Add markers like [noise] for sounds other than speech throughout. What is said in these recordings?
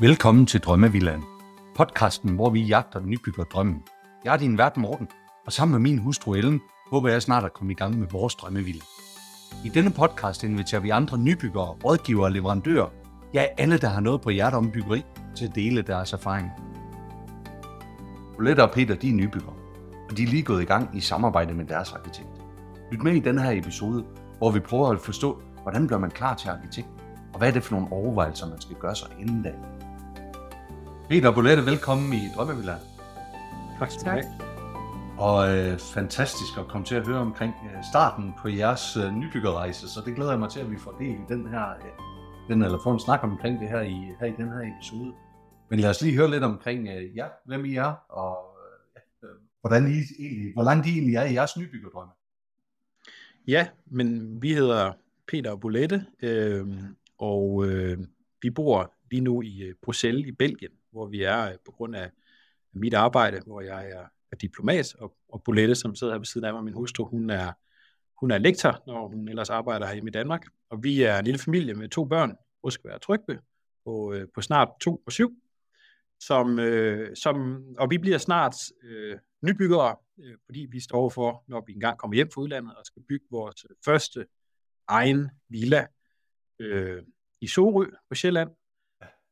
Velkommen til Drømmevillan, Podcasten, hvor vi jagter nybygger drømmen. Jeg er din vært Morten, og sammen med min hustru Ellen, håber jeg snart at komme i gang med vores drømmevilla. I denne podcast inviterer vi andre nybyggere, rådgivere og leverandører, ja alle, der har noget på hjertet om byggeri, til at dele deres erfaring. Bolette og Peter, de er nybyggere, og de er lige gået i gang i samarbejde med deres arkitekt. Lyt med i denne her episode, hvor vi prøver at forstå, hvordan bliver man klar til arkitekt, og hvad er det for nogle overvejelser, man skal gøre sig inden da. Peter og Bolette, velkommen i Drømmevilla. Tak skal du have. Og øh, fantastisk at komme til at høre omkring øh, starten på jeres øh, nybyggerrejse, så det glæder jeg mig til, at vi får del i den her, øh, den, eller får en snak omkring det her i, her i den her episode. Men lad os lige høre lidt omkring øh, ja, hvem I er, og øh, hvordan I egentlig, hvor langt I egentlig er i jeres nybyggerdrømme. Ja, men vi hedder Peter og Bolette, øh, og øh, vi bor lige nu i øh, Bruxelles i Belgien, hvor vi er øh, på grund af mit arbejde, hvor jeg er, er diplomat, og, og Bolette, som sidder her ved siden af mig, min hustru, hun er, hun er lektor, når hun ellers arbejder her i Danmark. Og vi er en lille familie med to børn, Oskar og Trygve, på, øh, på snart to og syv, som, øh, som, og vi bliver snart øh, nybyggere, øh, fordi vi står for, når vi engang kommer hjem fra udlandet og skal bygge vores første egen villa øh, i Sorø på Sjælland.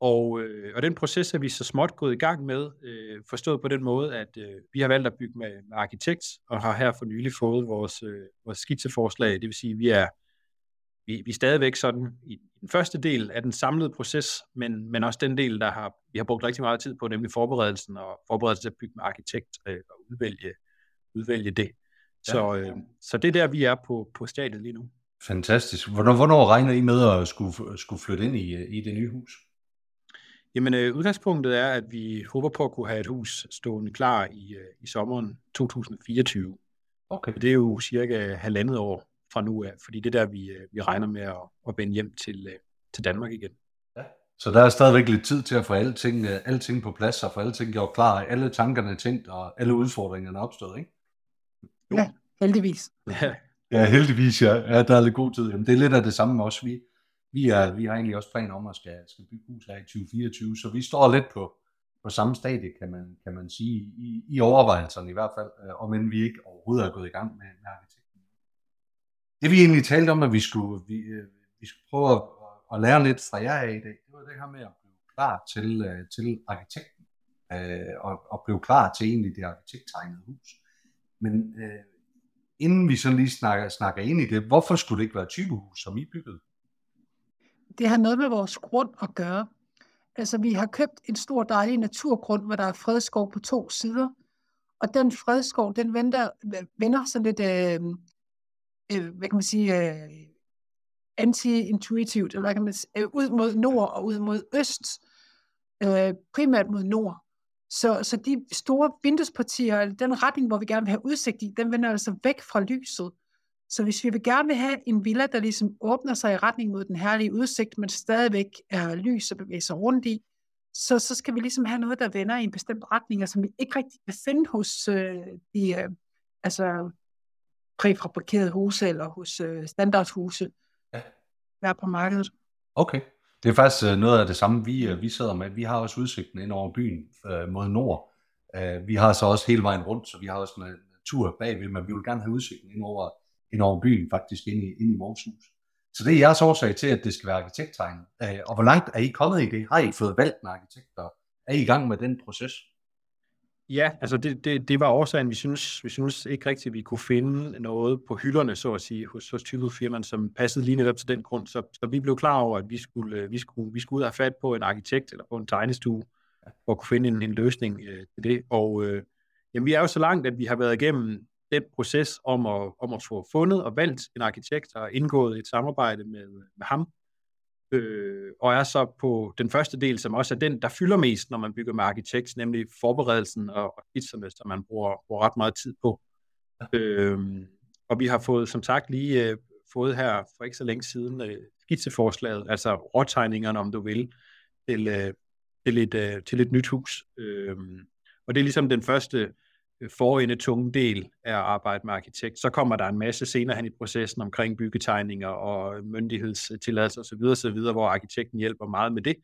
Og, øh, og den proces er vi så småt gået i gang med, øh, forstået på den måde, at øh, vi har valgt at bygge med, med arkitekt, og har her for nylig fået vores, øh, vores skitseforslag. Det vil sige, at vi er, vi, vi er stadigvæk sådan i den første del af den samlede proces, men, men også den del, der har, vi har brugt rigtig meget tid på, nemlig forberedelsen og forberedelsen til at bygge med arkitekt øh, og udvælge, udvælge det. Så, øh, så det er der, vi er på, på stadiet lige nu. Fantastisk. Hvornår, hvornår regner I med at skulle, skulle flytte ind i, i det nye hus? Jamen, øh, udgangspunktet er, at vi håber på at kunne have et hus stående klar i, øh, i sommeren 2024. Okay. Det er jo cirka halvandet år fra nu af, fordi det er der, vi, øh, vi regner med at, at vende hjem til, øh, til Danmark igen. Ja. Så der er stadigvæk lidt tid til at få alting, øh, alting på plads, og få alting gjort klar, alle tankerne tænkt, og alle udfordringerne opstået, ikke? Jo. Ja, heldigvis. Ja ja, heldigvis, ja. ja. der er lidt god tid. Jamen, det er lidt af det samme også. Vi, vi, er, vi har egentlig også planer om at skal, skal bygge hus her i 2024, så vi står lidt på, på samme stadie, kan man, kan man sige, i, i overvejelserne i hvert fald, øh, og men vi ikke overhovedet er gået i gang med, med arkitekten. Det vi egentlig talte om, at vi skulle, vi, øh, vi skulle prøve at, at lære lidt fra jer af i dag, det var det her med at blive klar til, øh, til arkitekten, og, og blive klar til egentlig det arkitekttegnede hus. Men øh, inden vi så lige snakker, snakker ind i det, hvorfor skulle det ikke være typehus, som I byggede? Det har noget med vores grund at gøre. Altså, vi har købt en stor dejlig naturgrund, hvor der er fredskov på to sider. Og den fredskov, den vender, vender sådan lidt, øh, øh, hvad kan man sige, øh, anti-intuitivt, eller hvad kan man sige, øh, ud mod nord og ud mod øst. Øh, primært mod nord. Så, så de store vinduespartier, eller den retning, hvor vi gerne vil have udsigt i, den vender altså væk fra lyset. Så hvis vi vil gerne vil have en villa, der ligesom åbner sig i retning mod den herlige udsigt, men stadigvæk er lys og bevæger sig rundt i, så, så skal vi ligesom have noget, der vender i en bestemt retning, og som vi ikke rigtig kan finde hos øh, de øh, altså, præfabrikerede huse eller hos øh, standardhuse, ja. der er på markedet. Okay. Det er faktisk øh, noget af det samme, vi, øh, vi sidder med. Vi har også udsigten ind over byen øh, mod nord. Øh, vi har så også hele vejen rundt, så vi har også en øh, tur bagved, men vi vil gerne have udsigten ind over ind over byen, faktisk ind i, ind i vores hus. Så det er jeres årsag til, at det skal være arkitekttegnet. Og hvor langt er I kommet i det? Har I fået valgt en arkitekt, og er I i gang med den proces? Ja, altså det, det, det var årsagen, vi synes, vi synes ikke rigtigt, at vi kunne finde noget på hylderne, så at sige, hos, hos firmaen, som passede lige netop til den grund. Så, så vi blev klar over, at vi skulle, øh, vi skulle, vi skulle ud og have fat på en arkitekt eller på en tegnestue, for at kunne finde en, en løsning øh, til det. Og øh, jamen, vi er jo så langt, at vi har været igennem den proces om at, om at få fundet og valgt en arkitekt og indgået et samarbejde med, med ham, øh, og er så på den første del, som også er den, der fylder mest, når man bygger med arkitekt, nemlig forberedelsen og, skitserne, som man bruger, bruger ret meget tid på. Ja. Øh, og vi har fået, som sagt, lige øh, fået her for ikke så længe siden øh, skitseforslaget, altså råtegningerne, om du vil, til, øh, til, et, øh, til et nyt hus. Øh, og det er ligesom den første forende tunge del af at arbejde med arkitekt. Så kommer der en masse senere hen i processen omkring byggetegninger og myndighedstilladelser osv., osv., hvor arkitekten hjælper meget med det.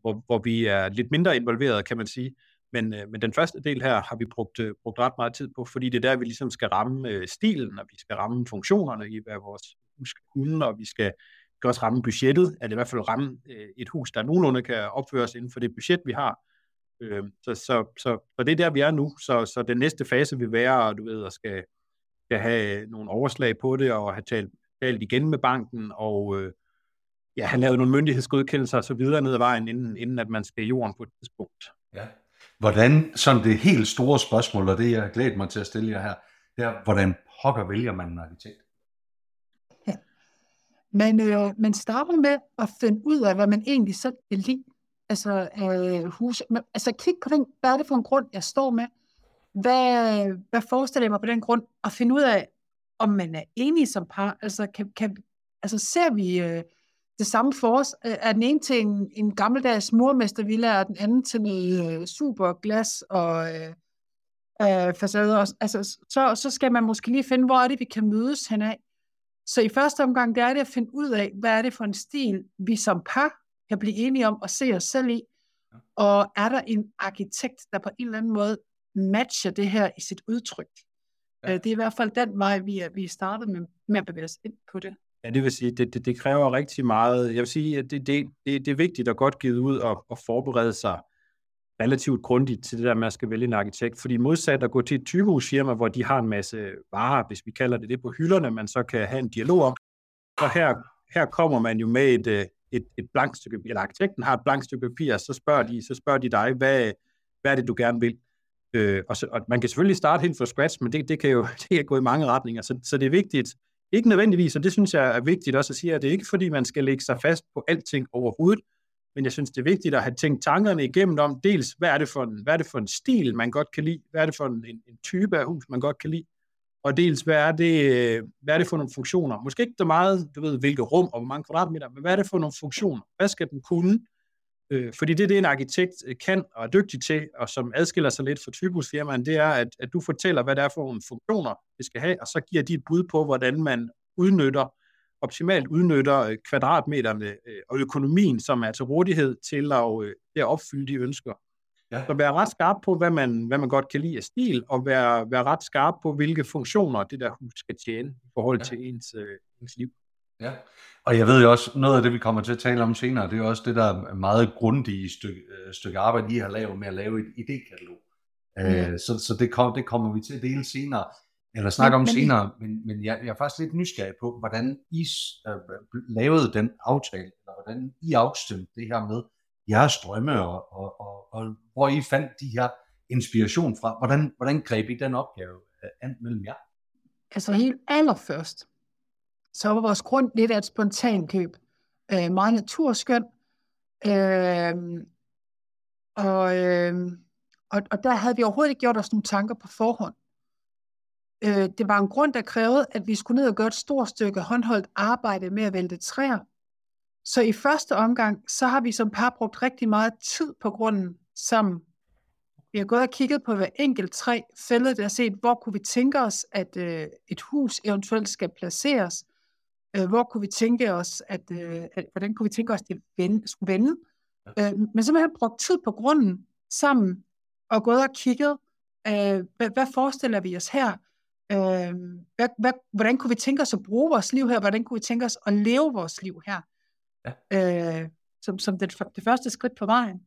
hvor, hvor vi er lidt mindre involveret, kan man sige. Men, øh, men den første del her har vi brugt, øh, brugt ret meget tid på, fordi det er der, vi ligesom skal ramme øh, stilen, og vi skal ramme funktionerne i hvad vores hus skal kunne, og vi skal, skal også ramme budgettet, eller i hvert fald ramme et hus, der nogenlunde kan opføres inden for det budget, vi har. Øh, så, så, så, så det er der, vi er nu. Så, så den næste fase vil være, du ved, at skal, skal have nogle overslag på det, og have talt, talt igen med banken, og øh, ja, have lavet nogle myndighedsgodkendelser og så videre ned ad vejen, inden, inden at man skal i jorden på et tidspunkt. Ja. Hvordan, sådan det helt store spørgsmål, og det jeg glæder mig til at stille jer her, det er, hvordan pokker vælger man en arkitekt? Ja. Men øh, man starter med at finde ud af, hvad man egentlig så kan lide. Altså, øh, hus, men, altså kig på den, hvad er det for en grund, jeg står med? Hvad, hvad forestiller jeg mig på den grund? Og finde ud af, om man er enige som par. Altså, kan, kan, altså ser vi øh, det samme for os? Øh, er den ene til en, en gammeldags murmestervilla, og den anden til noget øh, super glas og øh, øh, facader? Altså, så, så skal man måske lige finde, hvor er det, vi kan mødes henad. Så i første omgang, det er det at finde ud af, hvad er det for en stil, vi som par kan blive enige om at se os selv i. Og er der en arkitekt, der på en eller anden måde matcher det her i sit udtryk? Ja. Det er i hvert fald den vej, vi er, vi er startet med, med at bevæge os ind på det. Ja, det vil sige, det, det, det kræver rigtig meget. Jeg vil sige, at det, det, det, det er vigtigt at godt give ud og, og forberede sig relativt grundigt til det der med at skal vælge en arkitekt. Fordi modsat at gå til et typehusfirma, hvor de har en masse varer, hvis vi kalder det det, på hylderne, man så kan have en dialog om. Så her, her kommer man jo med et, øh, et, et blankt stykke, eller arkitekten har et blankt stykke papir, så spørger de, så spørger de dig, hvad, hvad er det, du gerne vil? Øh, og, så, og man kan selvfølgelig starte helt fra scratch, men det, det, kan jo [laughs] det kan gå i mange retninger, så, så det er vigtigt, ikke nødvendigvis, og det synes jeg er vigtigt også at sige, at det er ikke fordi, man skal lægge sig fast på alting overhovedet, men jeg synes, det er vigtigt at have tænkt tankerne igennem om dels, hvad er det for en, hvad er det for en stil, man godt kan lide, hvad er det for en, en type af hus, man godt kan lide, og dels, hvad er, det, hvad er det for nogle funktioner? Måske ikke så meget, du ved, hvilke rum og hvor mange kvadratmeter, men hvad er det for nogle funktioner? Hvad skal den kunne? Øh, fordi det, det en arkitekt øh, kan og er dygtig til, og som adskiller sig lidt fra typusfirmaen, det er, at, at du fortæller, hvad det er for nogle funktioner, det skal have, og så giver de et bud på, hvordan man udnytter, optimalt udnytter øh, kvadratmeterne øh, og økonomien, som er til rådighed til at, øh, at opfylde de ønsker. Ja. Så være ret skarp på, hvad man, hvad man godt kan lide af stil, og være, være ret skarp på, hvilke funktioner det der hus skal tjene i forhold ja. til ens, øh, ens liv. Ja, og jeg ved jo også, noget af det, vi kommer til at tale om senere, det er også det der meget grundige stykke, øh, stykke arbejde, I har lavet med at lave et idékatalog. Ja. Øh, så så det, kom, det kommer vi til at dele senere, eller snakke men, om men, senere, men, men jeg, jeg er faktisk lidt nysgerrig på, hvordan I øh, lavede den aftale, eller hvordan I afstemte det her med jeres drømme, og, og, og, og hvor I fandt de her inspiration fra. Hvordan, hvordan greb I den opgave øh, an mellem jer? Altså helt allerførst, så var vores grund lidt af et spontant køb. Øh, meget naturskøn. Øh, og, øh, og, og der havde vi overhovedet ikke gjort os nogle tanker på forhånd. Øh, det var en grund, der krævede, at vi skulle ned og gøre et stort stykke håndholdt arbejde med at vælte træer. Så i første omgang, så har vi som par brugt rigtig meget tid på grunden sammen. Vi har gået og kigget på hver enkelt træ, fældet og set, hvor kunne vi tænke os, at øh, et hus eventuelt skal placeres. Øh, hvor kunne vi tænke os, at, øh, at hvordan kunne vi tænke os, at det vende, skulle vende. Øh, men simpelthen brugt tid på grunden sammen, og gået og kigget, øh, hvad, hvad forestiller vi os her? Øh, hvad, hvad, hvordan kunne vi tænke os at bruge vores liv her? Hvordan kunne vi tænke os at leve vores liv her? Ja. Øh, som, som det, det første skridt på vejen.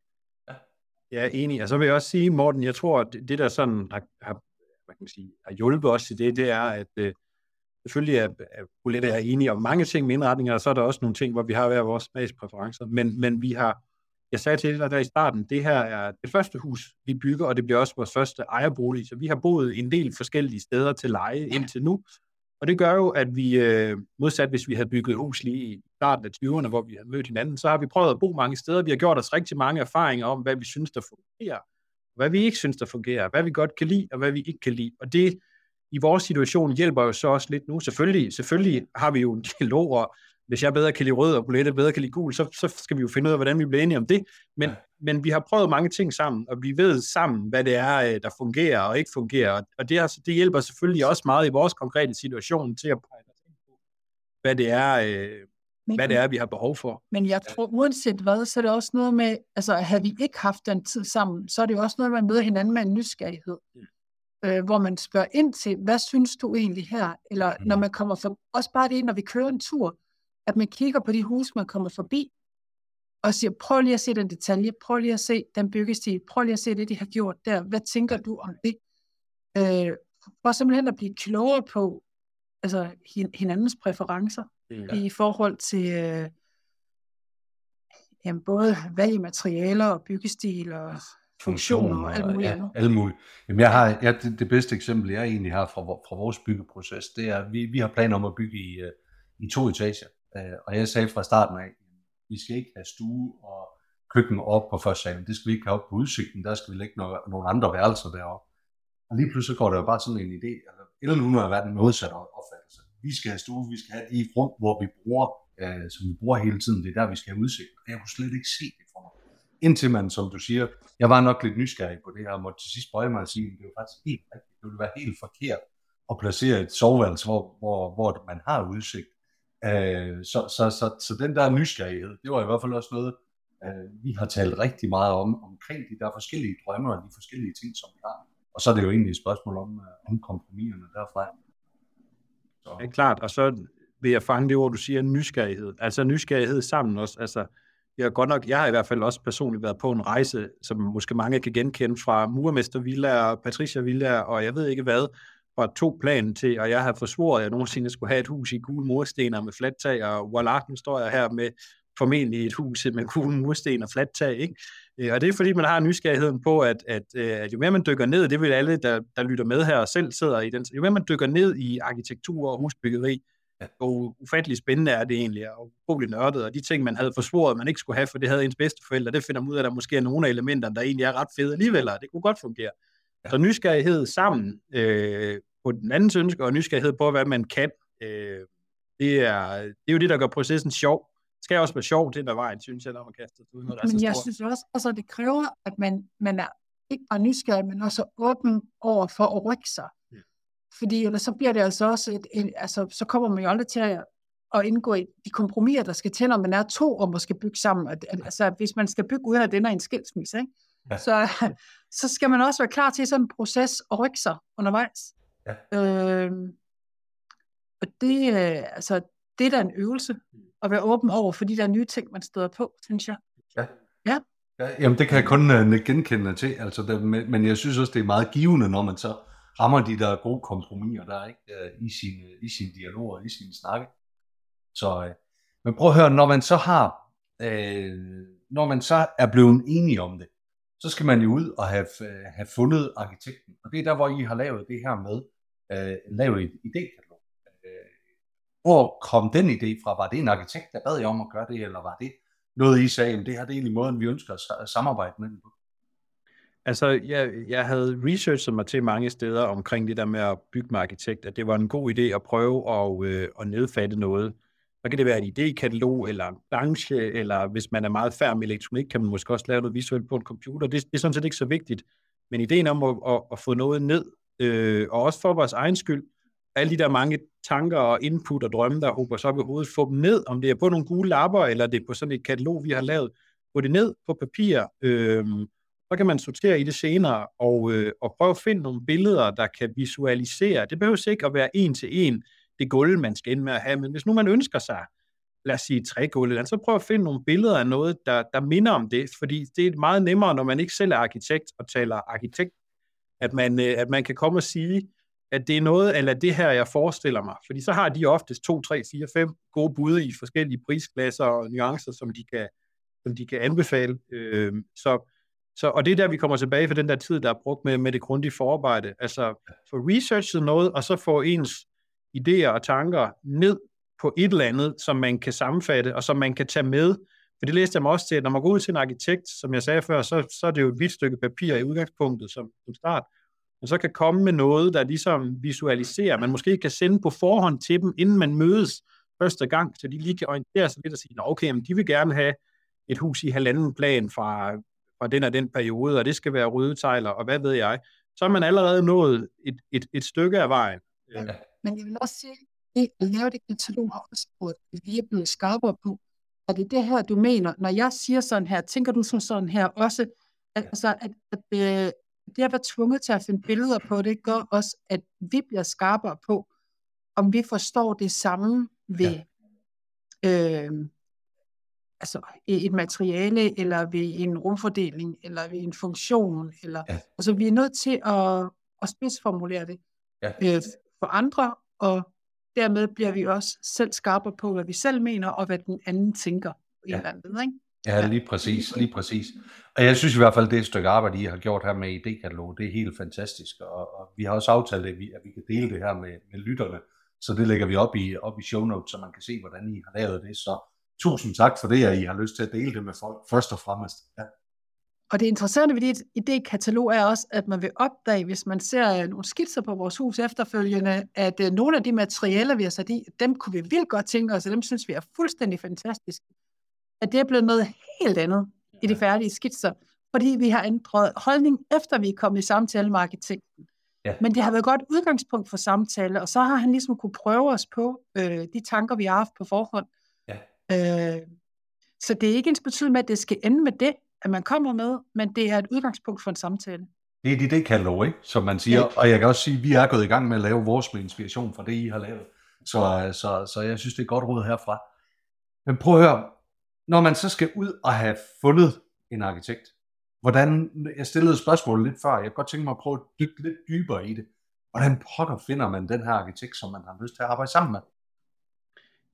Ja, enig. Og så vil jeg også sige, Morten, jeg tror, at det der sådan har, har, hvad kan man sige, har hjulpet os i det, det er, at øh, selvfølgelig er, er Bolette er enige om mange ting med indretninger, og så er der også nogle ting, hvor vi har hver vores smagspræferencer, men, men vi har, jeg sagde til dig der i starten, det her er det første hus, vi bygger, og det bliver også vores første ejerbolig, så vi har boet en del forskellige steder til leje indtil nu, og det gør jo, at vi, øh, modsat hvis vi havde bygget hus lige i starten af 20'erne, hvor vi havde mødt hinanden, så har vi prøvet at bo mange steder. Vi har gjort os rigtig mange erfaringer om, hvad vi synes, der fungerer, hvad vi ikke synes, der fungerer, hvad vi godt kan lide, og hvad vi ikke kan lide. Og det i vores situation hjælper jo så også lidt nu. Selvfølgelig, selvfølgelig har vi jo en [laughs] dialog, og hvis jeg bedre kan lide rød, og Bolette bedre kan lide gul, så, så skal vi jo finde ud af, hvordan vi bliver enige om det. Men, ja men vi har prøvet mange ting sammen, og vi ved sammen, hvad det er, øh, der fungerer og ikke fungerer. Og det, er, det hjælper selvfølgelig også meget i vores konkrete situation til at pege på, hvad det er, øh, Men, hvad det er, vi har behov for. men jeg tror, uanset hvad, så er det også noget med, altså havde vi ikke haft den tid sammen, så er det jo også noget, man møder hinanden med en nysgerrighed. Øh, hvor man spørger ind til, hvad synes du egentlig her? Eller Mm. når man kommer for, også bare det, når vi kører en tur, at man kigger på de huse, man kommer forbi, og siger, prøv lige at se den detalje, prøv lige at se den byggestil, prøv lige at se det, de har gjort der. Hvad tænker du om det? Øh, for simpelthen at blive klogere på altså, hin- hinandens præferencer Mm. i forhold til øh, jamen, både valg i materialer og byggestil og funktioner og alt muligt ja, alt muligt. Jamen, jeg har, jeg, det, det bedste eksempel, jeg egentlig har fra, fra vores byggeproces, det er, at vi, vi har planer om at bygge i, øh, i to etager. Øh, Og jeg sagde fra starten af, vi skal ikke have stue og køkken op på første salen. Det skal vi ikke have op på udsigten. Der skal vi lægge nogle, nogle andre værelser deroppe. Og lige pludselig går der jo bare sådan en idé. Altså, eller nu har været den modsatte opfattelse. Vi skal have stue, vi skal have de rum, hvor vi bruger, øh, som vi bruger hele tiden. Det er der, vi skal have udsigt. Og jeg kunne slet ikke se det for mig. Indtil man, som du siger, jeg var nok lidt nysgerrig på det her, og måtte til sidst bøje mig og sige, at det var faktisk helt rigtigt. Det ville være helt forkert at placere et soveværelse, hvor, hvor, hvor man har udsigt. Øh, så, så, så, så den der nysgerrighed, det var i hvert fald også noget, øh, vi har talt rigtig meget om, omkring de der forskellige drømme og de forskellige ting, som vi har. Og så er det jo egentlig et spørgsmål om, øh, om kompromiserne derfra. Så, Ja, klart. Og så vil jeg fange det ord, du siger, nysgerrighed. Altså nysgerrighed sammen også. Altså, jeg, har godt nok, jeg har i hvert fald også personligt været på en rejse, som måske mange kan genkende fra Murmester Villa og Patricia Villa, og jeg ved ikke hvad, fra to plan til, og jeg har forsvoret, at jeg nogensinde skulle have et hus i gule murstener med fladt tag, og voilà, nu står jeg her med formentlig et hus med gule mursten og fladt tag, ikke? Øh, Og det er fordi, man har nysgerrigheden på, at, at, øh, at jo mere man dykker ned, det vil alle, der, der lytter med her og selv sidder i den, jo mere man dykker ned i arkitektur og husbyggeri, hvor ufattelig spændende er det egentlig, og utroligt nørdet, og de ting, man havde forsvoret, man ikke skulle have, for det havde ens bedsteforældre, det finder man ud af, at der måske er nogle af elementerne, der egentlig er ret fede alligevel, og det kunne godt fungere. Så nysgerrighed sammen øh, på den andens ønske, og nysgerrighed på, hvad man kan, øh, det, er, det er jo det, der gør processen sjov. Det skal også være sjovt, det der vejen, synes jeg, når man kaster sig ud er Men så jeg synes også, altså, det kræver, at man, man er ikke bare nysgerrig, men også åben over for at rykke sig. Ja. Fordi ellers så bliver det altså også, et, et, altså, så kommer man jo aldrig til at, at indgå i de kompromiser, der skal til, når man er to og måske bygge sammen. At, at, altså, hvis man skal bygge uden at det ender i en skilsmisse, ikke? Ja. Så, [laughs] så skal man også være klar til sådan en proces og rykke sig undervejs. Ja. Øhm, og det, øh, altså, det er da en øvelse at være åben over for de der nye ting, man støder på, synes jeg. Ja, jamen det kan jeg kun uh, genkende til, altså det, men, jeg synes også, det er meget givende, når man så rammer de der gode kompromiser, der er ikke uh, i sine i sin dialoger, i sine snakke. Så, uh, men prøv at høre, når man så har, uh, når man så er blevet enige om det, så skal man jo ud og have, have fundet arkitekten, og det er der, hvor I har lavet det her med, øh, lavet et idékatalog. Øh, hvor kom den idé fra? Var det en arkitekt, der bad jer om at gøre det, eller var det noget, I sagde, at det her det er egentlig måden, vi ønsker at samarbejde med dem på. Altså, jeg, jeg havde researchet mig til mange steder omkring det der med at bygge med arkitekt, at det var en god idé at prøve at, øh, at nedfatte noget. Så kan det være et idékatalog, eller en planche, eller hvis man er meget færdig med elektronik, kan man måske også lave noget visuelt på en computer. Det, det er sådan set ikke så vigtigt. Men ideen om at, at, at få noget ned, øh, og også for vores egen skyld, alle de der mange tanker og input og drømme, der hober sig op i hovedet, få dem ned, om det er på nogle gule lapper, eller det er på sådan et katalog, vi har lavet, få det ned på papir, øh, så kan man sortere i det senere og, øh, og prøve at finde nogle billeder, der kan visualisere. Det behøver ikke at være en til en det gulv, man skal ind med at have, men hvis nu man ønsker sig, lad os sige trægulv, eller andet, så prøv at finde nogle billeder af noget, der, der minder om det, fordi det er meget nemmere, når man ikke selv er arkitekt og taler arkitekt, at man, øh, at man kan komme og sige, at det er noget, eller det her, jeg forestiller mig. Fordi så har de oftest 2, 3, 4, 5 gode bud i forskellige prisklasser og nuancer, som de kan, som de kan anbefale. Øh, så, så, og det er der, vi kommer tilbage for den der tid, der er brugt med, med det grundige forarbejde. Altså få researchet noget, og så få ens idéer og tanker ned på et eller andet, som man kan sammenfatte, og som man kan tage med. For det læste jeg mig også til, at når man går ud til en arkitekt, som jeg sagde før, så, så er det jo et hvidt stykke papir i udgangspunktet som, som start, og så kan komme med noget, der ligesom visualiserer, man måske kan sende på forhånd til dem, inden man mødes første gang, så de lige kan orientere sig lidt og sige, Nå, okay, men de vil gerne have et hus i halvanden plan fra, fra den og den periode, og det skal være ryddetegler, og hvad ved jeg. Så har man allerede nået et, et, et stykke af vejen. Ja. Men jeg vil også sige, det at lave det katalog har også gjort, at vi er blevet skarpere på, er det det her, du mener? Når jeg siger sådan her, tænker du som sådan her også? At, altså, at, at øh, det at være tvunget til at finde billeder på, det gør også, at vi bliver skarpere på, om vi forstår det samme ved ja. øh, altså et materiale, eller ved en rumfordeling, eller ved en funktion. Eller, ja. Altså vi er nødt til at, at spidsformulere det ja. øh, for andre, og dermed bliver vi også selv skarpere på, hvad vi selv mener, og hvad den anden tænker. Ja. Eller andet, ikke? Ja, lige præcis, lige præcis. Og jeg synes i hvert fald, det et stykke arbejde, I har gjort her med ID-katalog, det er helt fantastisk, og, og vi har også aftalt, at vi, at vi kan dele det her med, med lytterne, så det lægger vi op i, op i show notes, så man kan se, hvordan I har lavet det. Så tusind tak for det, at I har lyst til at dele det med folk, først og fremmest. Ja. Og det interessante ved dit idékatalog er også, at man vil opdage, hvis man ser nogle skitser på vores hus efterfølgende, at uh, nogle af de materialer, vi har sat i, dem kunne vi vildt godt tænke os, og dem synes vi er fuldstændig fantastiske. At det er blevet noget helt andet ja. i de færdige skitser, fordi vi har ændret holdning, efter vi er kommet i samtale med arkitekten. Ja. Men det har været et godt udgangspunkt for samtale, og så har han ligesom kunne prøve os på øh, de tanker, vi har haft på forhånd. Ja. Øh, så det er ikke ens betydning med, at det skal ende med det, at man kommer med, men det er et udgangspunkt for en samtale. Det er det katalog, ikke? som man siger. Ja. Og jeg kan også sige, at vi er gået i gang med at lave vores med inspiration fra det, I har lavet. Så, så, så jeg synes, det er godt råd herfra. Men prøv at høre, når man så skal ud og have fundet en arkitekt, hvordan, jeg stillede spørgsmål lidt før, jeg kan godt tænke mig at prøve at dykke lidt dybere i det. Hvordan pokker finder man den her arkitekt, som man har lyst til at arbejde sammen med?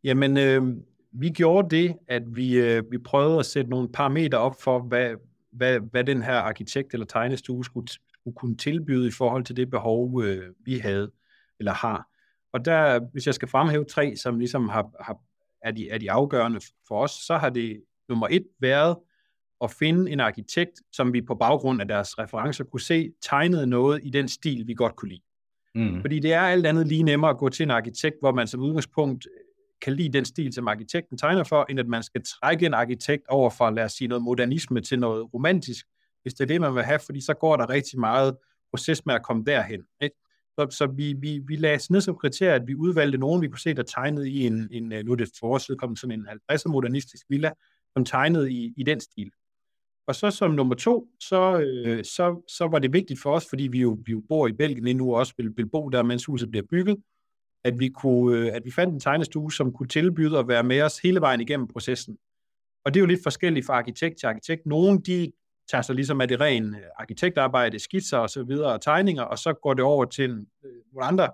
Jamen, øh, vi gjorde det, at vi, øh, vi prøvede at sætte nogle parametre op for, hvad, hvad, hvad den her arkitekt eller tegnestue skulle, skulle kunne tilbyde i forhold til det behov, øh, vi havde eller har. Og der, hvis jeg skal fremhæve tre, som ligesom har, har, er, de, er de afgørende for os, så har det nummer et været at finde en arkitekt, som vi på baggrund af deres referencer kunne se tegnede noget i den stil, vi godt kunne lide. Mm. Fordi det er alt andet lige nemmere at gå til en arkitekt, hvor man som udgangspunkt kan lide den stil, som arkitekten tegner for, end at man skal trække en arkitekt over fra, lad os sige, noget modernisme til noget romantisk, hvis det er det, man vil have, fordi så går der rigtig meget proces med at komme derhen. Ikke? Så, så vi, vi, vi lagde os ned som kriterie, at vi udvalgte nogen, vi kunne se, der tegnede i en, en øh, nu er det for kom kommet sådan en 50'er modernistisk villa, som tegnede i, i den stil. Og så som nummer to, så, øh, så, så var det vigtigt for os, fordi vi jo, vi jo bor i Belgien lige nu og også vil, vil bo der, mens huset bliver bygget, at vi, kunne, øh, at vi fandt en tegnestue, som kunne tilbyde at være med os hele vejen igennem processen. Og det er jo lidt forskelligt fra arkitekt til arkitekt. Nogle, de tager sig ligesom af det rene øh, arkitektarbejde, skitser og så videre, og tegninger, og så går det over til øh, nogle andre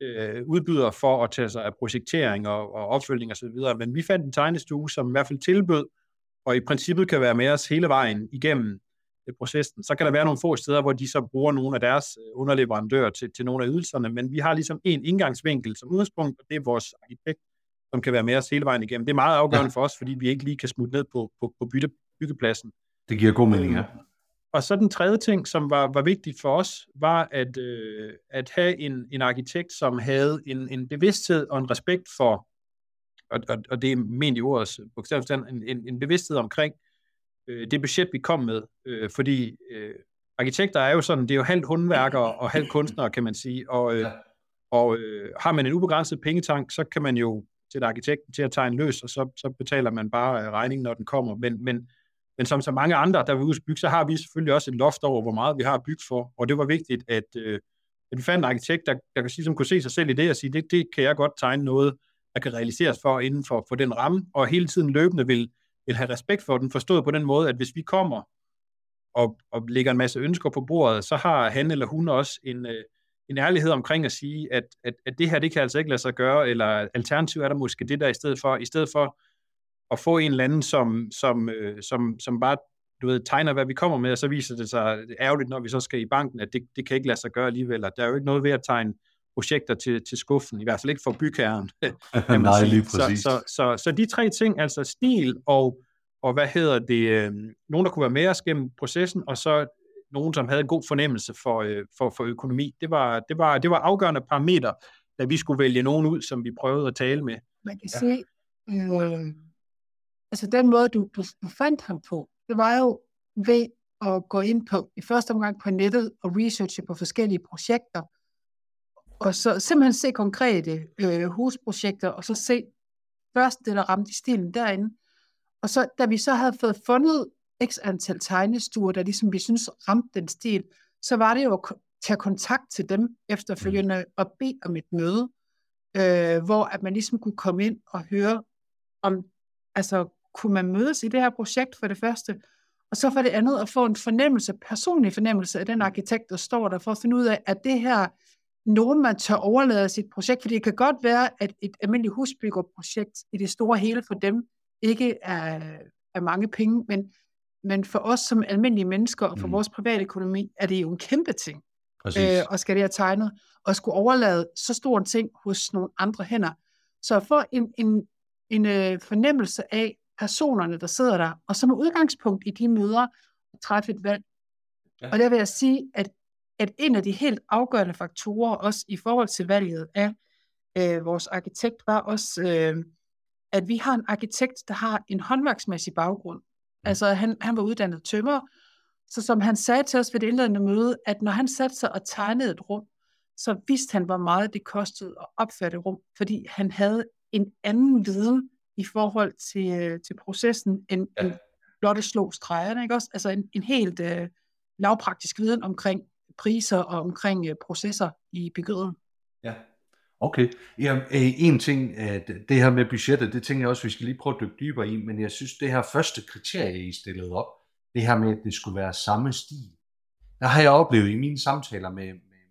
øh, udbydere for at tage sig af projektering og, og opfølgning og så videre. Men vi fandt en tegnestue, som i hvert fald tilbød, og i princippet kan være med os hele vejen igennem processen. Så kan der være nogle få steder, hvor de så bruger nogle af deres øh, underleverandører til, til nogle af ydelserne, men vi har ligesom en indgangsvinkel som udgangspunkt, og det er vores arkitekt, som kan være med os hele vejen igennem. Det er meget afgørende ja. for os, fordi vi ikke lige kan smutte ned på, på, på bytte, byggepladsen. Det giver god mening, ja. Og så den tredje ting, som var, var vigtigt for os, var at, øh, at have en, en arkitekt, som havde en, en bevidsthed og en respekt for, og, og, og det er ment i ordets bogstaveligt en, en, en bevidsthed omkring, øh, det budget, vi kom med. Øh, fordi øh, arkitekter er jo sådan, det er jo halvt håndværkere og halvt kunstnere, kan man sige. Og, øh, og øh, har man en ubegrænset pengetank, så kan man jo sætte arkitekten til at tegne løs, og så, så betaler man bare øh, regningen, når den kommer. Men, men, men som så mange andre, der vil ud bygge, så har vi selvfølgelig også et loft over, hvor meget vi har bygget for. Og det var vigtigt, at, øh, at vi fandt en arkitekt, der, der kan sige, som kunne se sig selv i det, og sige, det, det kan jeg godt tegne noget, der kan realiseres for inden for, for den ramme, og hele tiden løbende vil vil have respekt for den, forstået på den måde, at hvis vi kommer og, og lægger en masse ønsker på bordet, så har han eller hun også en, øh, en ærlighed omkring at sige, at, at, at det her, det kan altså ikke lade sig gøre, eller alternativ er der måske det der i stedet for, i stedet for at få en eller anden, som, som, øh, som, som bare du ved, tegner, hvad vi kommer med, og så viser det sig ærgerligt, når vi så skal i banken, at det, det kan ikke lade sig gøre alligevel. Der er jo ikke noget ved at tegne projekter til, til skuffen, i hvert fald ikke for bygherren. [laughs] Nej, lige præcis. Så, så, så, så de tre ting, altså stil og, og hvad hedder det, øh, nogen, der kunne være med os gennem processen, og så nogen, som havde en god fornemmelse for, øh, for, for økonomi. Det var, det, var, det var afgørende parametre, da vi skulle vælge nogen ud, som vi prøvede at tale med. Man kan ja. se, øh, altså den måde, du, du, du fandt ham på, det var jo ved at gå ind på, i første omgang på nettet og researche på forskellige projekter, og så simpelthen se konkrete øh, husprojekter, og så se først det, der ramte i stilen derinde. Og så, da vi så havde fået fundet x antal tegnestuer, der ligesom vi synes ramte den stil, så var det jo at tage kontakt til dem efterfølgende mm. og bede om et møde, øh, hvor at man ligesom kunne komme ind og høre om, altså kunne man mødes i det her projekt for det første, og så for det andet at få en fornemmelse, personlig fornemmelse af den arkitekt, der står der, for at finde ud af, at det her nogen, man tør overlade sit projekt, fordi det kan godt være, at et almindeligt husbyggerprojekt i det store hele for dem ikke er, er mange penge, men, men for os som almindelige mennesker og for mm. vores private økonomi, er det jo en kæmpe ting. Øh, og skal det have tegnet, og skulle overlade så stor en ting hos nogle andre hænder. Så at få en, en, en øh, fornemmelse af personerne, der sidder der, og som udgangspunkt i de møder, træffe et valg. Ja. Og der vil jeg sige, at at en af de helt afgørende faktorer, også i forhold til valget af øh, vores arkitekt, var også, øh, at vi har en arkitekt, der har en håndværksmæssig baggrund. Mm. Altså han, han var uddannet tømmer, så som han sagde til os ved det indledende møde, at når han satte sig og tegnede et rum, så vidste han, hvor meget det kostede at opfatte rum, fordi han havde en anden viden i forhold til, øh, til processen, end, ja. end blot at slå stregerne, ikke også? Altså en, en helt øh, lavpraktisk viden omkring priser og omkring øh, processer i byggeriet. Ja, okay. Ja, øh, en ting, øh, at det her med budgettet, det tænker jeg også, vi skal lige prøve at dykke dybere i, men jeg synes, det her første kriterie, I stillede op, det her med, at det skulle være samme stil, der har jeg oplevet i mine samtaler med, med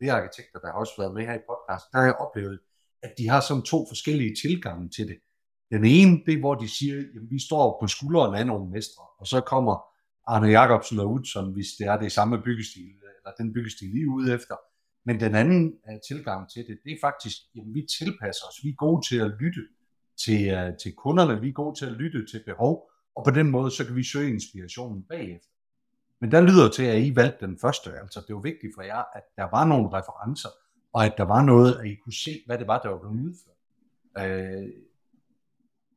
flere arkitekter, der har også været med her i podcast, der har jeg oplevet, at de har sådan to forskellige tilgange til det. Den ene, det er, hvor de siger, at vi står på skuldrene af nogle mestre, og så kommer Arne Jacobsen og Utzon, hvis det er det samme byggestil, eller den byggestil, vi er ude efter. Men den anden uh, tilgang til det, det er faktisk, at vi tilpasser os. Vi er gode til at lytte til, uh, til kunderne, vi er gode til at lytte til behov, og på den måde, så kan vi søge inspirationen bagefter. Men der lyder til, at I valgte den første. Altså, det var vigtigt for jer, at der var nogle referencer, og at der var noget, at I kunne se, hvad det var, der var blevet udført.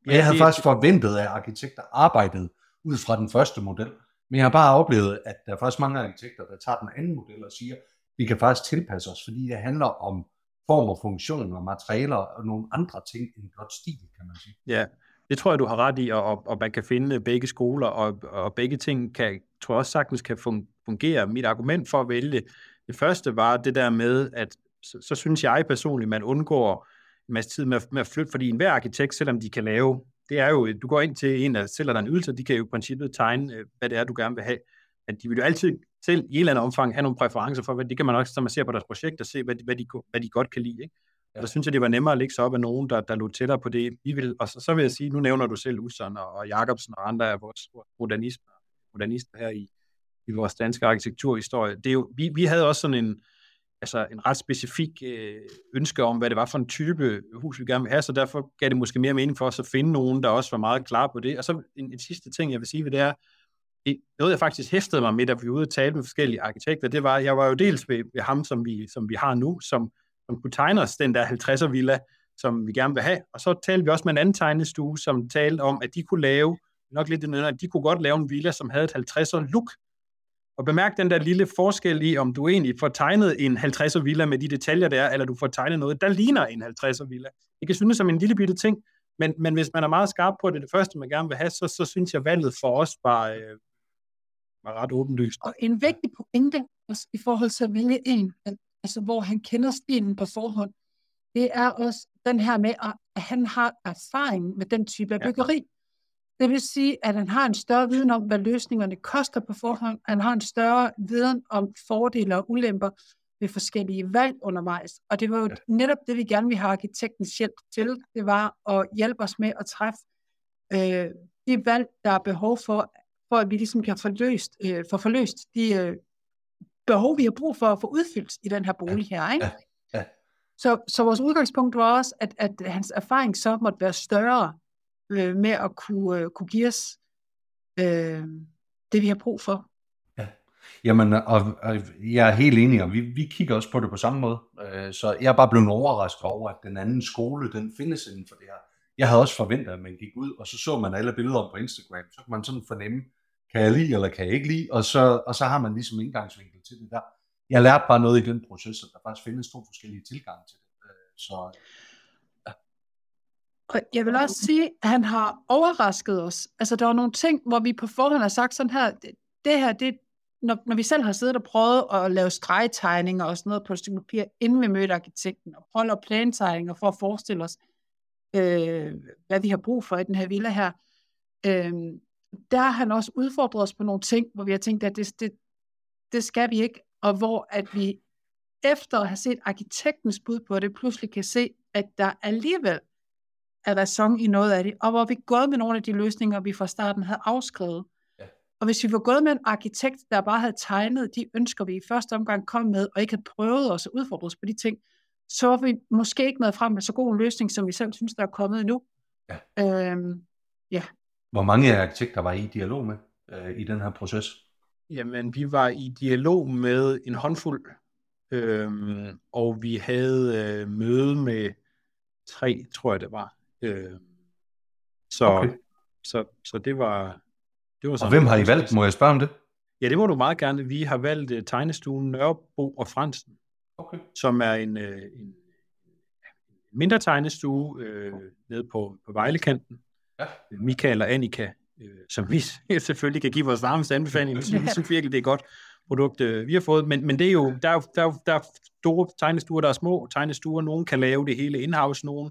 Ja, jeg havde faktisk forventet, at arkitekter arbejdede ud fra den første model. Men jeg har bare oplevet, at der er faktisk mange arkitekter, der tager den anden model og siger, vi kan faktisk tilpasse os, fordi det handler om form og funktion og materialer og nogle andre ting end blot stil, kan man sige. Ja, det tror jeg, du har ret i, og, og man kan finde begge skoler, og, og begge ting kan, tror jeg også sagtens kan fungere. Mit argument for at vælge det første var det der med, at så, så synes jeg personligt, man undgår en masse tid med, med at flytte, fordi enhver arkitekt, selvom de kan lave det er jo, du går ind til en, der sælger dig en ydelse, de kan jo i princippet tegne, øh, hvad det er, du gerne vil have. Men de vil jo altid selv i et eller andet omfang have nogle præferencer for, hvad det kan man også, når man ser på deres projekt, og se, hvad de, hvad de, hvad de godt kan lide. Ikke? Ja. Og der synes jeg, det var nemmere at lægge sig op af nogen, der, der lå tættere på det. Vi vil, og så, så vil jeg sige, nu nævner du selv Usson og, og Jacobsen og andre af vores modernister, modernister her i, i vores danske arkitekturhistorie. Det er jo, vi, vi havde også sådan en, altså en ret specifik øh, ønske om, hvad det var for en type hus, vi gerne vil have, så derfor gav det måske mere mening for os at finde nogen, der også var meget klar på det. Og så en, en sidste ting, jeg vil sige ved det er, noget jeg faktisk hæftede mig med, da vi var ude og tale med forskellige arkitekter, det var, jeg var jo dels ved, ved ham, som vi, som vi har nu, som, som kunne tegne os den der 50'er villa, som vi gerne vil have. Og så talte vi også med en anden tegnestue, som talte om, at de kunne lave, nok lidt det at de kunne godt lave en villa, som havde et 50'er look, og bemærk den der lille forskel i, om du egentlig får tegnet en 50'er villa med de detaljer der, eller du får tegnet noget, der ligner en 50'er villa. Det kan synes som en lille bitte ting, men, men hvis man er meget skarp på det, det første man gerne vil have, så, så synes jeg valget for os var, øh, var ret åbenlyst. Og en vigtig pointe også i forhold til at vælge en, altså hvor han kender stilen på forhånd, det er også den her med, at han har erfaring med den type af byggeri. Ja. Det vil sige, at han har en større viden om, hvad løsningerne koster på forhånd. Han har en større viden om fordele og ulemper ved forskellige valg undervejs. Og det var jo netop det, vi gerne vil have arkitektens hjælp til. Det var at hjælpe os med at træffe øh, de valg, der er behov for, for at vi ligesom kan forløst, øh, få forløst de øh, behov, vi har brug for at få udfyldt i den her bolig her. Ikke? Så, så vores udgangspunkt var også, at, at hans erfaring så måtte være større øh, med at kunne, øh, kunne give os øh, det, vi har brug for. Ja, jamen, og, og jeg er helt enig, og vi, vi kigger også på det på samme måde. Øh, så jeg er bare blevet overrasket over, at den anden skole, den findes inden for det her. Jeg havde også forventet, at man gik ud, og så så man alle billeder på Instagram, så kan man sådan fornemme, kan jeg lide, eller kan jeg ikke lide, og så, og så har man ligesom indgangsvinkel til det der. jeg lærte bare noget i den proces, at der faktisk findes to forskellige tilgange til det. Øh, Så og jeg vil også sige, at han har overrasket os. Altså, der var nogle ting, hvor vi på forhånd har sagt sådan her, det, det her, det, når, når vi selv har siddet og prøvet at lave stregtegninger og sådan noget på et stykke papir, inden vi mødte arkitekten, og prøve at lave plantegninger for at forestille os, øh, hvad vi har brug for i den her villa her, øh, der har han også udfordret os på nogle ting, hvor vi har tænkt, at det, det, det skal vi ikke, og hvor at vi efter at have set arkitektens bud på det, pludselig kan se, at der alligevel er ræson i noget af det, og hvor vi er gået med nogle af de løsninger, vi fra starten havde afskrevet. Ja. Og hvis vi var gået med en arkitekt, der bare havde tegnet de ønsker, vi i første omgang kom med, og ikke havde prøvet os at udfordre os på de ting, så var vi måske ikke nået frem med så god en løsning, som vi selv synes, der er kommet nu. Ja. Øhm, hvor mange arkitekter var I i dialog med øh, i den her proces? Jamen, vi var i dialog med en håndfuld, øhm, og vi havde øh, møde med tre, tror jeg det var. Øh, så, Okay. så, så det var... Det var Og sådan hvem en har I valgt? Må jeg spørge om det? Ja, det må du meget gerne. Vi har valgt uh, tegnestuen Nørrebro og Fransen, Okay. som er en, øh, en mindre tegnestue øh, nede på, på Vejlekanten. Ja. Michael og Annika, øh, som vi [laughs] selvfølgelig kan give vores varmeste anbefaling. Vi synes, vi synes virkelig, det er godt produkt, øh, vi har fået. Men, men det er jo, der er der er, der er store tegnestuer, der er små tegnestuer. Nogle kan lave det hele in-house, nogle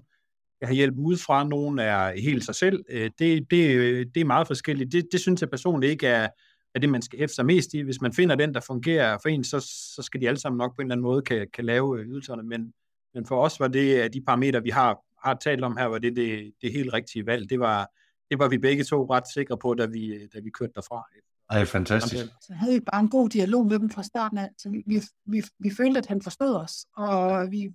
have hjælp udefra, nogle er helt sig selv. Øh, det, det, øh, det er meget forskelligt. Det, det synes jeg personligt ikke er, er det, man skal hæfte sig mest i. Hvis man finder den, der fungerer for en, så, så skal de alle sammen nok på en eller anden måde kan, kan lave øh, ydelserne. Men, men for os var det, at de parametre, vi har, har talt om her, var det det, det helt rigtige valg. Det var, det var vi begge to ret sikre på, da vi, da vi kørte derfra. Ej, fantastisk. så havde vi bare en god dialog med dem fra starten af. Så vi, vi, vi, vi følte, at han forstod os, og vi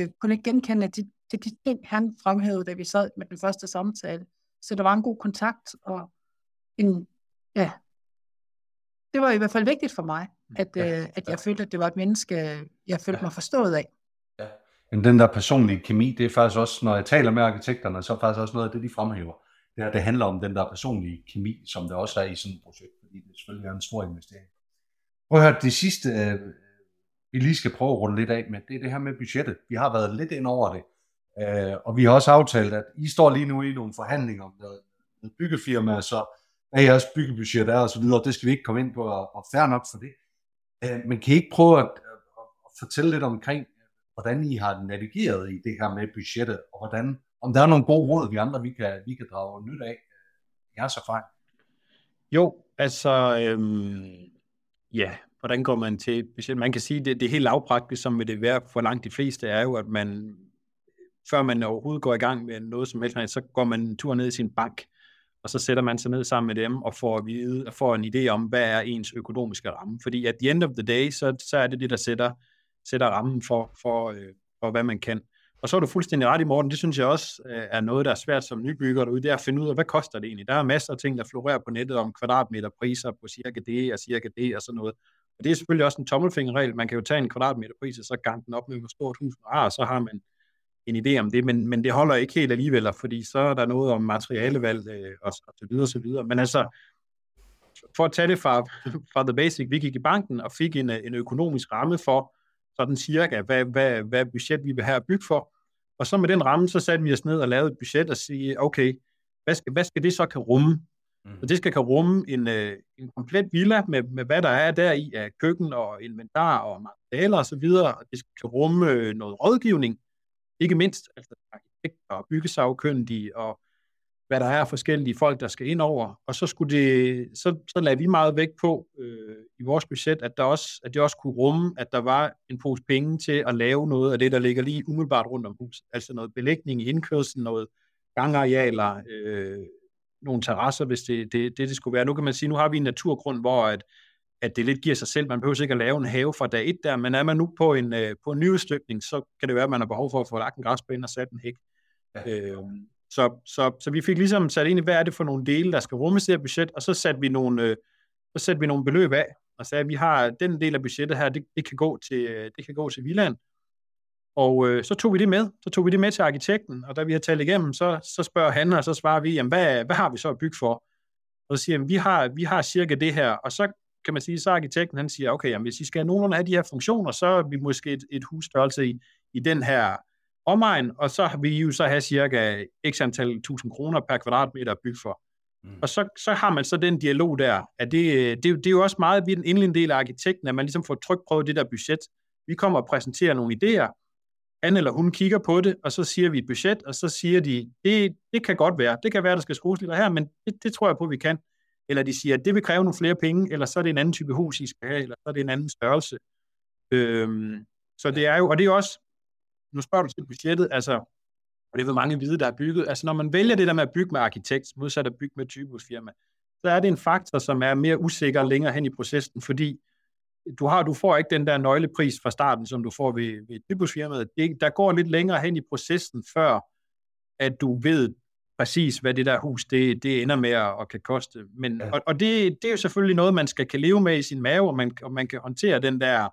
øh, kunne ikke genkende at de, de, de ting, han fremhævede, da vi sad med den første samtale. Så der var en god kontakt, og en, ja, det var i hvert fald vigtigt for mig, at, Ja, øh, at ja. jeg følte, at det var et menneske, jeg følte Ja. mig forstået af. Men den der personlige kemi, det er faktisk også, når jeg taler med arkitekterne, så er faktisk også noget af det, de fremhæver. Det, her, det handler om den der personlige kemi, som der også er i sådan et projekt, fordi det selvfølgelig er en stor investering. Prøv at høre, det sidste, øh, vi lige skal prøve at runde lidt af med, det er det her med budgettet. Vi har været lidt ind over det, øh, og vi har også aftalt, at I står lige nu i nogle forhandlinger med, noget, byggefirma, så hvad jeres byggebudget er osv., så det skal vi ikke komme ind på, og, og fair nok for det. Øh, men kan I ikke prøve at, at, at fortælle lidt omkring, hvordan I har navigeret i det her med budgettet, og hvordan, om der er nogle gode råd, vi andre vi kan, vi kan drage nyt af øh, jeres erfaring. Jo, altså, øhm, ja, hvordan går man til et budget? Man kan sige, det, det er helt lavpraktisk, som vil det være for langt de fleste, er jo, at man, før man overhovedet går i gang med noget som helst, så går man en tur ned i sin bank, og så sætter man sig ned sammen med dem og får, at vide, får en idé om, hvad er ens økonomiske ramme. Fordi at the end of the day, så, så er det det, der sætter, sætter rammen for, for, øh, for, hvad man kan. Og så er du fuldstændig ret i, Morten. Det synes jeg også øh, er noget, der er svært som nybygger derude, det er at finde ud af, hvad koster det egentlig? Der er masser af ting, der florerer på nettet om kvadratmeterpriser på cirka det og cirka det og sådan noget. Og det er selvfølgelig også en tommelfingerregel. Man kan jo tage en kvadratmeterpris og så gange den op med, hvor stort hus man har, og så har man en idé om det, men, men det holder ikke helt alligevel, fordi så er der noget om materialevalg øh, og, og så videre og så videre. Men altså, for at tage det fra, fra the basic, vi gik i banken og fik en, en økonomisk ramme for sådan cirka, hvad, hvad, hvad budget vi vil have at bygge for. Og så med den ramme, så satte vi os ned og lavede et budget og sige, okay, hvad skal, hvad skal det så kan rumme? Mm. Så det skal kan rumme en, øh, en komplet villa med, med, hvad der er der i af køkken og inventar og materialer osv. Og det skal kan rumme øh, noget rådgivning, ikke mindst altså arkitekter og byggesagkyndige og hvad der er forskellige folk, der skal ind over. Og så, skulle det, så, så lagde vi meget vægt på øh, i vores budget, at, der også, at det også kunne rumme, at der var en pose penge til at lave noget af det, der ligger lige umiddelbart rundt om huset. Altså noget belægning i indkørslen, noget gangarealer, øh, nogle terrasser, hvis det, det, det, det skulle være. Nu kan man sige, nu har vi en naturgrund, hvor at, at det lidt giver sig selv. Man behøver ikke at lave en have fra dag et der, men er man nu på en, øh, på en nyudstykning, så kan det være, at man har behov for at få lagt en græsplæne og sat en hæk. Ja. Øh, så, så, så vi fik ligesom sat ind i, hvad er det for nogle dele, der skal rummes i det her budget, og så satte vi nogle, øh, så satte vi nogle beløb af, og sagde, at vi har den del af budgettet her, det, det, kan, gå til, øh, det kan gå til Viland. Og øh, så tog vi det med. Så tog vi det med til arkitekten, og da vi har talt igennem, så, så spørger han, og så svarer vi, jamen, hvad, hvad har vi så at bygge for? Og så siger han, vi har, vi har cirka det her, og så kan man sige, så arkitekten han siger, okay, jamen, hvis I skal have nogenlunde af de her funktioner, så er vi måske et, et husstørrelse i, i den her omegn, og så vil I jo så have cirka x antal tusind kroner per kvadratmeter at bygge for. Mm. Og så, så har man så den dialog der, at det, det, det er jo også meget ved den indledende del af arkitekten, at man ligesom får trykprøvet det der budget. Vi kommer og præsenterer nogle idéer, han eller hun kigger på det, og så siger vi et budget, og så siger de, det, det kan godt være, det kan være, der skal skrues lidt her, men det, det tror jeg på, vi kan. Eller de siger, at det vil kræve nogle flere penge, eller så er det en anden type hus, I skal have, eller så er det en anden størrelse. Øhm, så det er jo, og det er også, nu spørger du til budgettet, altså, og det vil mange vide, der er bygget, altså når man vælger det der med at bygge med arkitekt, modsat at bygge med typehusfirma, så er det en faktor, som er mere usikker længere hen i processen, fordi du, har, du får ikke den der nøglepris fra starten, som du får ved, ved typehusfirmaet. Det, der går lidt længere hen i processen, før at du ved præcis, hvad det der hus, det, det ender med at, at kan koste. Men, ja. Og, og det, det er jo selvfølgelig noget, man skal kan leve med i sin mave, og man, og man kan håndtere den der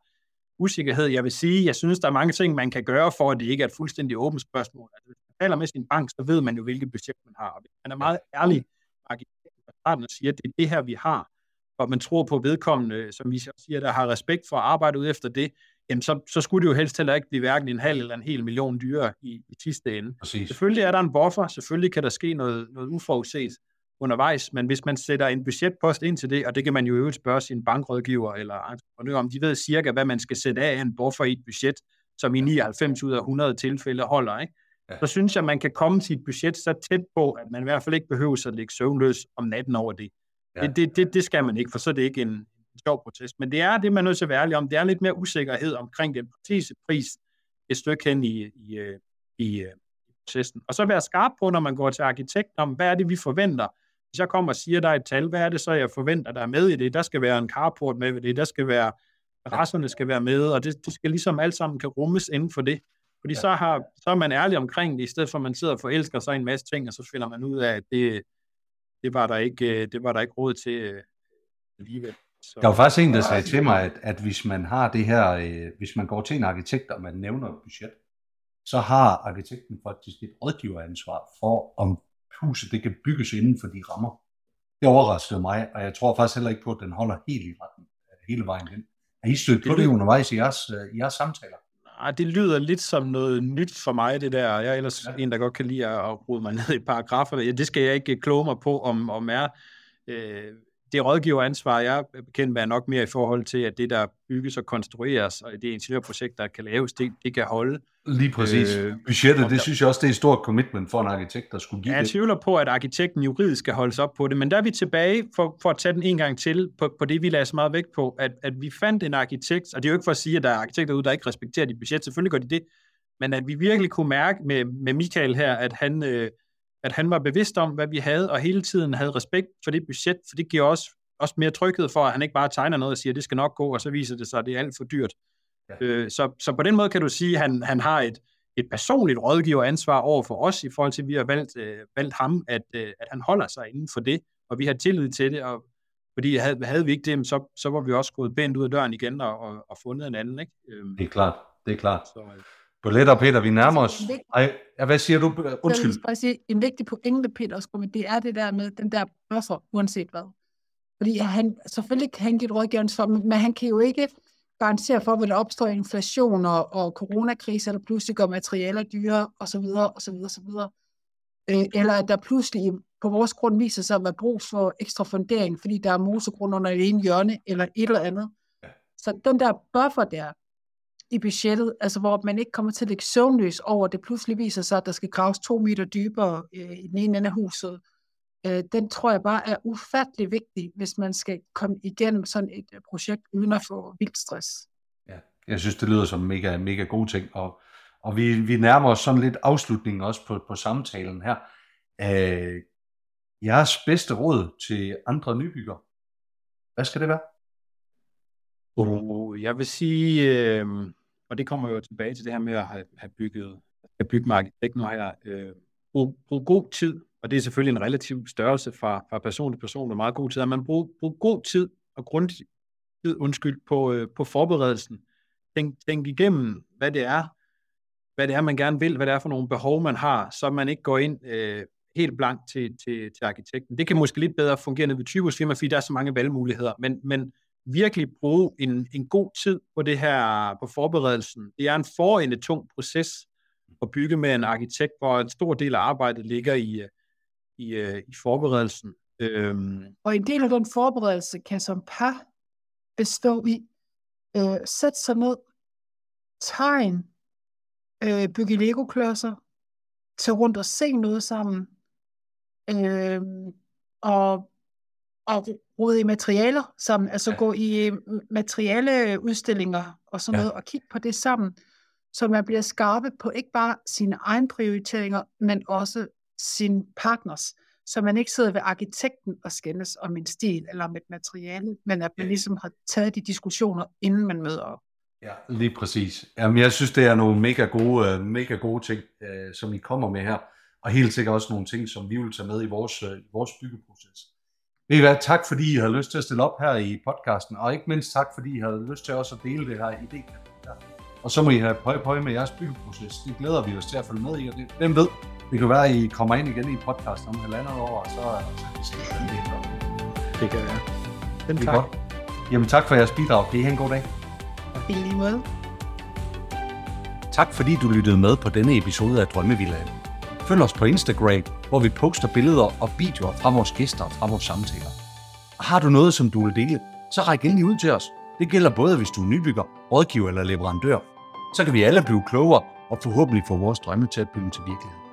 usikkerhed. Jeg vil sige, jeg synes, der er mange ting, man kan gøre, for at det ikke er et fuldstændig åbent spørgsmål. Altså, hvis man taler med sin bank, så ved man jo, hvilket budget man har. Og hvis man er meget ærlig fra starten og siger, at det er det her, vi har, og man tror på vedkommende, som vi siger, der har respekt for at arbejde ud efter det, jamen så, så skulle det jo helst heller ikke blive hverken en halv eller en hel million dyre i, i sidste ende. Præcis. Selvfølgelig er der en buffer, selvfølgelig kan der ske noget, noget uforudset undervejs, men hvis man sætter en budgetpost ind til det, og det kan man jo øvrigt spørge sin bankrådgiver eller entreprenør om, de ved cirka, hvad man skal sætte af en buffer i et budget, som i 99 ud af 100 tilfælde holder, ikke? Ja. så synes jeg, man kan komme sit budget så tæt på, at man i hvert fald ikke behøver at ligge søvnløs om natten over det. Ja. Det, det, det, det skal man ikke, for så er det ikke en, en sjov protest. Men det er det, man er nødt til at være ærlig om. Det er lidt mere usikkerhed omkring den præcise pris et stykke hen i, i, øh, i, øh, i processen. Og så være skarp på, når man går til arkitekt, om hvad er det, vi forventer. Hvis jeg kommer og siger, der er et tal, hvad er det så, jeg forventer, der er med i det? Der skal være en carport med ved det, der skal være, rasserne skal være med, og det, det skal ligesom alt sammen kan rummes inden for det. Fordi ja. så, har, så er man ærlig omkring det, i stedet for at man sidder og forelsker sig en masse ting, og så finder man ud af, at det, det var der ikke, øh, det var der ikke råd til øh, alligevel. Så. Der var faktisk en, der sagde til mig, at, at hvis man har det her, øh, hvis man går til en arkitekt, og man nævner et budget, så har arkitekten faktisk et rådgiveransvar for, om huset det kan bygges inden for de rammer. Det overraskede mig, og jeg tror faktisk heller ikke på, at den holder helt retten, hele vejen hen. Er I stødt på det undervejs i jeres, i jeres samtaler? Nej, det lyder lidt som noget nyt for mig, det der. Jeg er ellers ja. en, der godt kan lide at rode mig ned i paragrafer. Ja, det skal jeg ikke kloge mig på, om, om er. Øh, det rådgiveransvar, jeg er bekendt med, er nok mere i forhold til, at det, der bygges og konstrueres, og det ingeniørprojekt, der kan laves, det, det kan holde. Lige præcis. Øh, Budgettet, det synes jeg også, det er et stort commitment for en arkitekt, der skulle give jeg det. Jeg tvivler på, at arkitekten juridisk skal holdes op på det, men der er vi tilbage, for, for at tage den en gang til, på, på det, vi lader så meget vægt på, at, at vi fandt en arkitekt, og det er jo ikke for at sige, at der er arkitekter ude, der ikke respekterer de budget, selvfølgelig gør de det, men at vi virkelig kunne mærke med, med Michael her, at han, øh, at han var bevidst om, hvad vi havde, og hele tiden havde respekt for det budget, for det giver også, også mere tryghed for, at han ikke bare tegner noget og siger, at det skal nok gå, og så viser det sig, at det er alt for dyrt. Ja. Øh, så, så på den måde kan du sige, at han, han har et, et personligt rådgiveransvar over for os, i forhold til, at vi har valgt, øh, valgt ham, at, øh, at han holder sig inden for det, og vi har tillid til det, og fordi havde, havde vi ikke det, så, så var vi også gået bændt ud af døren igen og, og, og fundet en anden. Ikke? Øhm, det er klart, det er klart. Så, øh, Bolette og Peter, vi nærmer os. Ej, ja, hvad siger du? Undskyld. Jeg vil sige, en vigtig pointe, Peter, også, det er det der med den der buffer, uanset hvad. Fordi han, selvfølgelig kan han give et rådgiveransvar, men han kan jo ikke garantere for, at der opstår inflation og, og coronakrise, eller pludselig går materialer dyre, osv., osv., osv. Øh, eller at der pludselig på vores grund viser sig at være brug for ekstra fundering, fordi der er mosegrund under det ene hjørne, eller et eller andet. Så den der buffer der i budgettet, altså hvor man ikke kommer til at lægge søvnløs over, at det pludselig viser sig, at der skal graves to meter dybere øh, i den ene ende af huset, øh, den tror jeg bare er ufattelig vigtig, hvis man skal komme igennem sådan et øh, projekt uden at få vildt stress. Ja, jeg synes, det lyder som mega, mega gode ting, og, og vi, vi nærmer os sådan lidt afslutningen også på, på samtalen her. Øh, jeres bedste råd til andre nybygger, hvad skal det være? Uh, jeg vil sige, øh, og det kommer jo tilbage til det her med at have, have bygget, at bygge med arkitekt nu har jeg, øh, brug, brug god tid og det er selvfølgelig en relativ størrelse fra, fra person til person og meget god tid, at man bruger, bruger god tid og grundig tid, undskyld, på, øh, på forberedelsen. Tænk, tænk igennem, hvad det er, hvad det er, man gerne vil, hvad det er for nogle behov, man har, så man ikke går ind øh, helt blank til, til, til arkitekten. Det kan måske lidt bedre fungere ned ved typusfirma, fordi der er så mange valgmuligheder, men, men virkelig bruge en, en god tid på det her, på forberedelsen. Det er en forende tung proces at bygge med en arkitekt, hvor en stor del af arbejdet ligger i, øh, i, øh, i forberedelsen. Øhm, Og en del af den forberedelse kan som par bestå i øh, sætte sig ned, tegn, øh, bygge Lego-klodser, tage rundt og se noget sammen, øh, og, og rode i materialer sammen, altså Ja. gå i øh, materialeudstillinger og sådan Ja. noget, og kigge på det sammen, så man bliver skarpe på ikke bare sine egne prioriteringer, men også sin partners, så man ikke sidder ved arkitekten og skændes om en stil eller om et materiale, men at man Ja. ligesom har taget de diskussioner, inden man møder op. Ja, lige præcis. Jamen, jeg synes, det er nogle mega gode, øh, mega gode ting, øh, som I kommer med her. Og helt sikkert også nogle ting, som vi vil tage med i vores, i vores byggeproces. Ved I hvad, tak fordi I har lyst til at stille op her i podcasten, og ikke mindst tak fordi I har lyst til også at dele det her idé. Og så må I have pøj pøj med jeres byggeproces. Det glæder vi os til at følge med i, og det, hvem ved, det kan være, at I kommer ind igen i podcasten om halvandet år, og så, så kan I se, hvordan det er. det kan være. Den Det er tak. godt. Jamen tak for jeres bidrag. I have en god dag. I lige måde. Tak fordi du lyttede med på denne episode af Drømmevillaen. Følg os på Instagram, hvor vi poster billeder og videoer fra vores gæster og fra vores samtaler. Har du noget, som du vil dele, så ræk endelig ud til os. Det gælder både, hvis du er nybygger, rådgiver eller leverandør. Så kan vi alle blive klogere og forhåbentlig få vores drømme til at blive til virkelighed.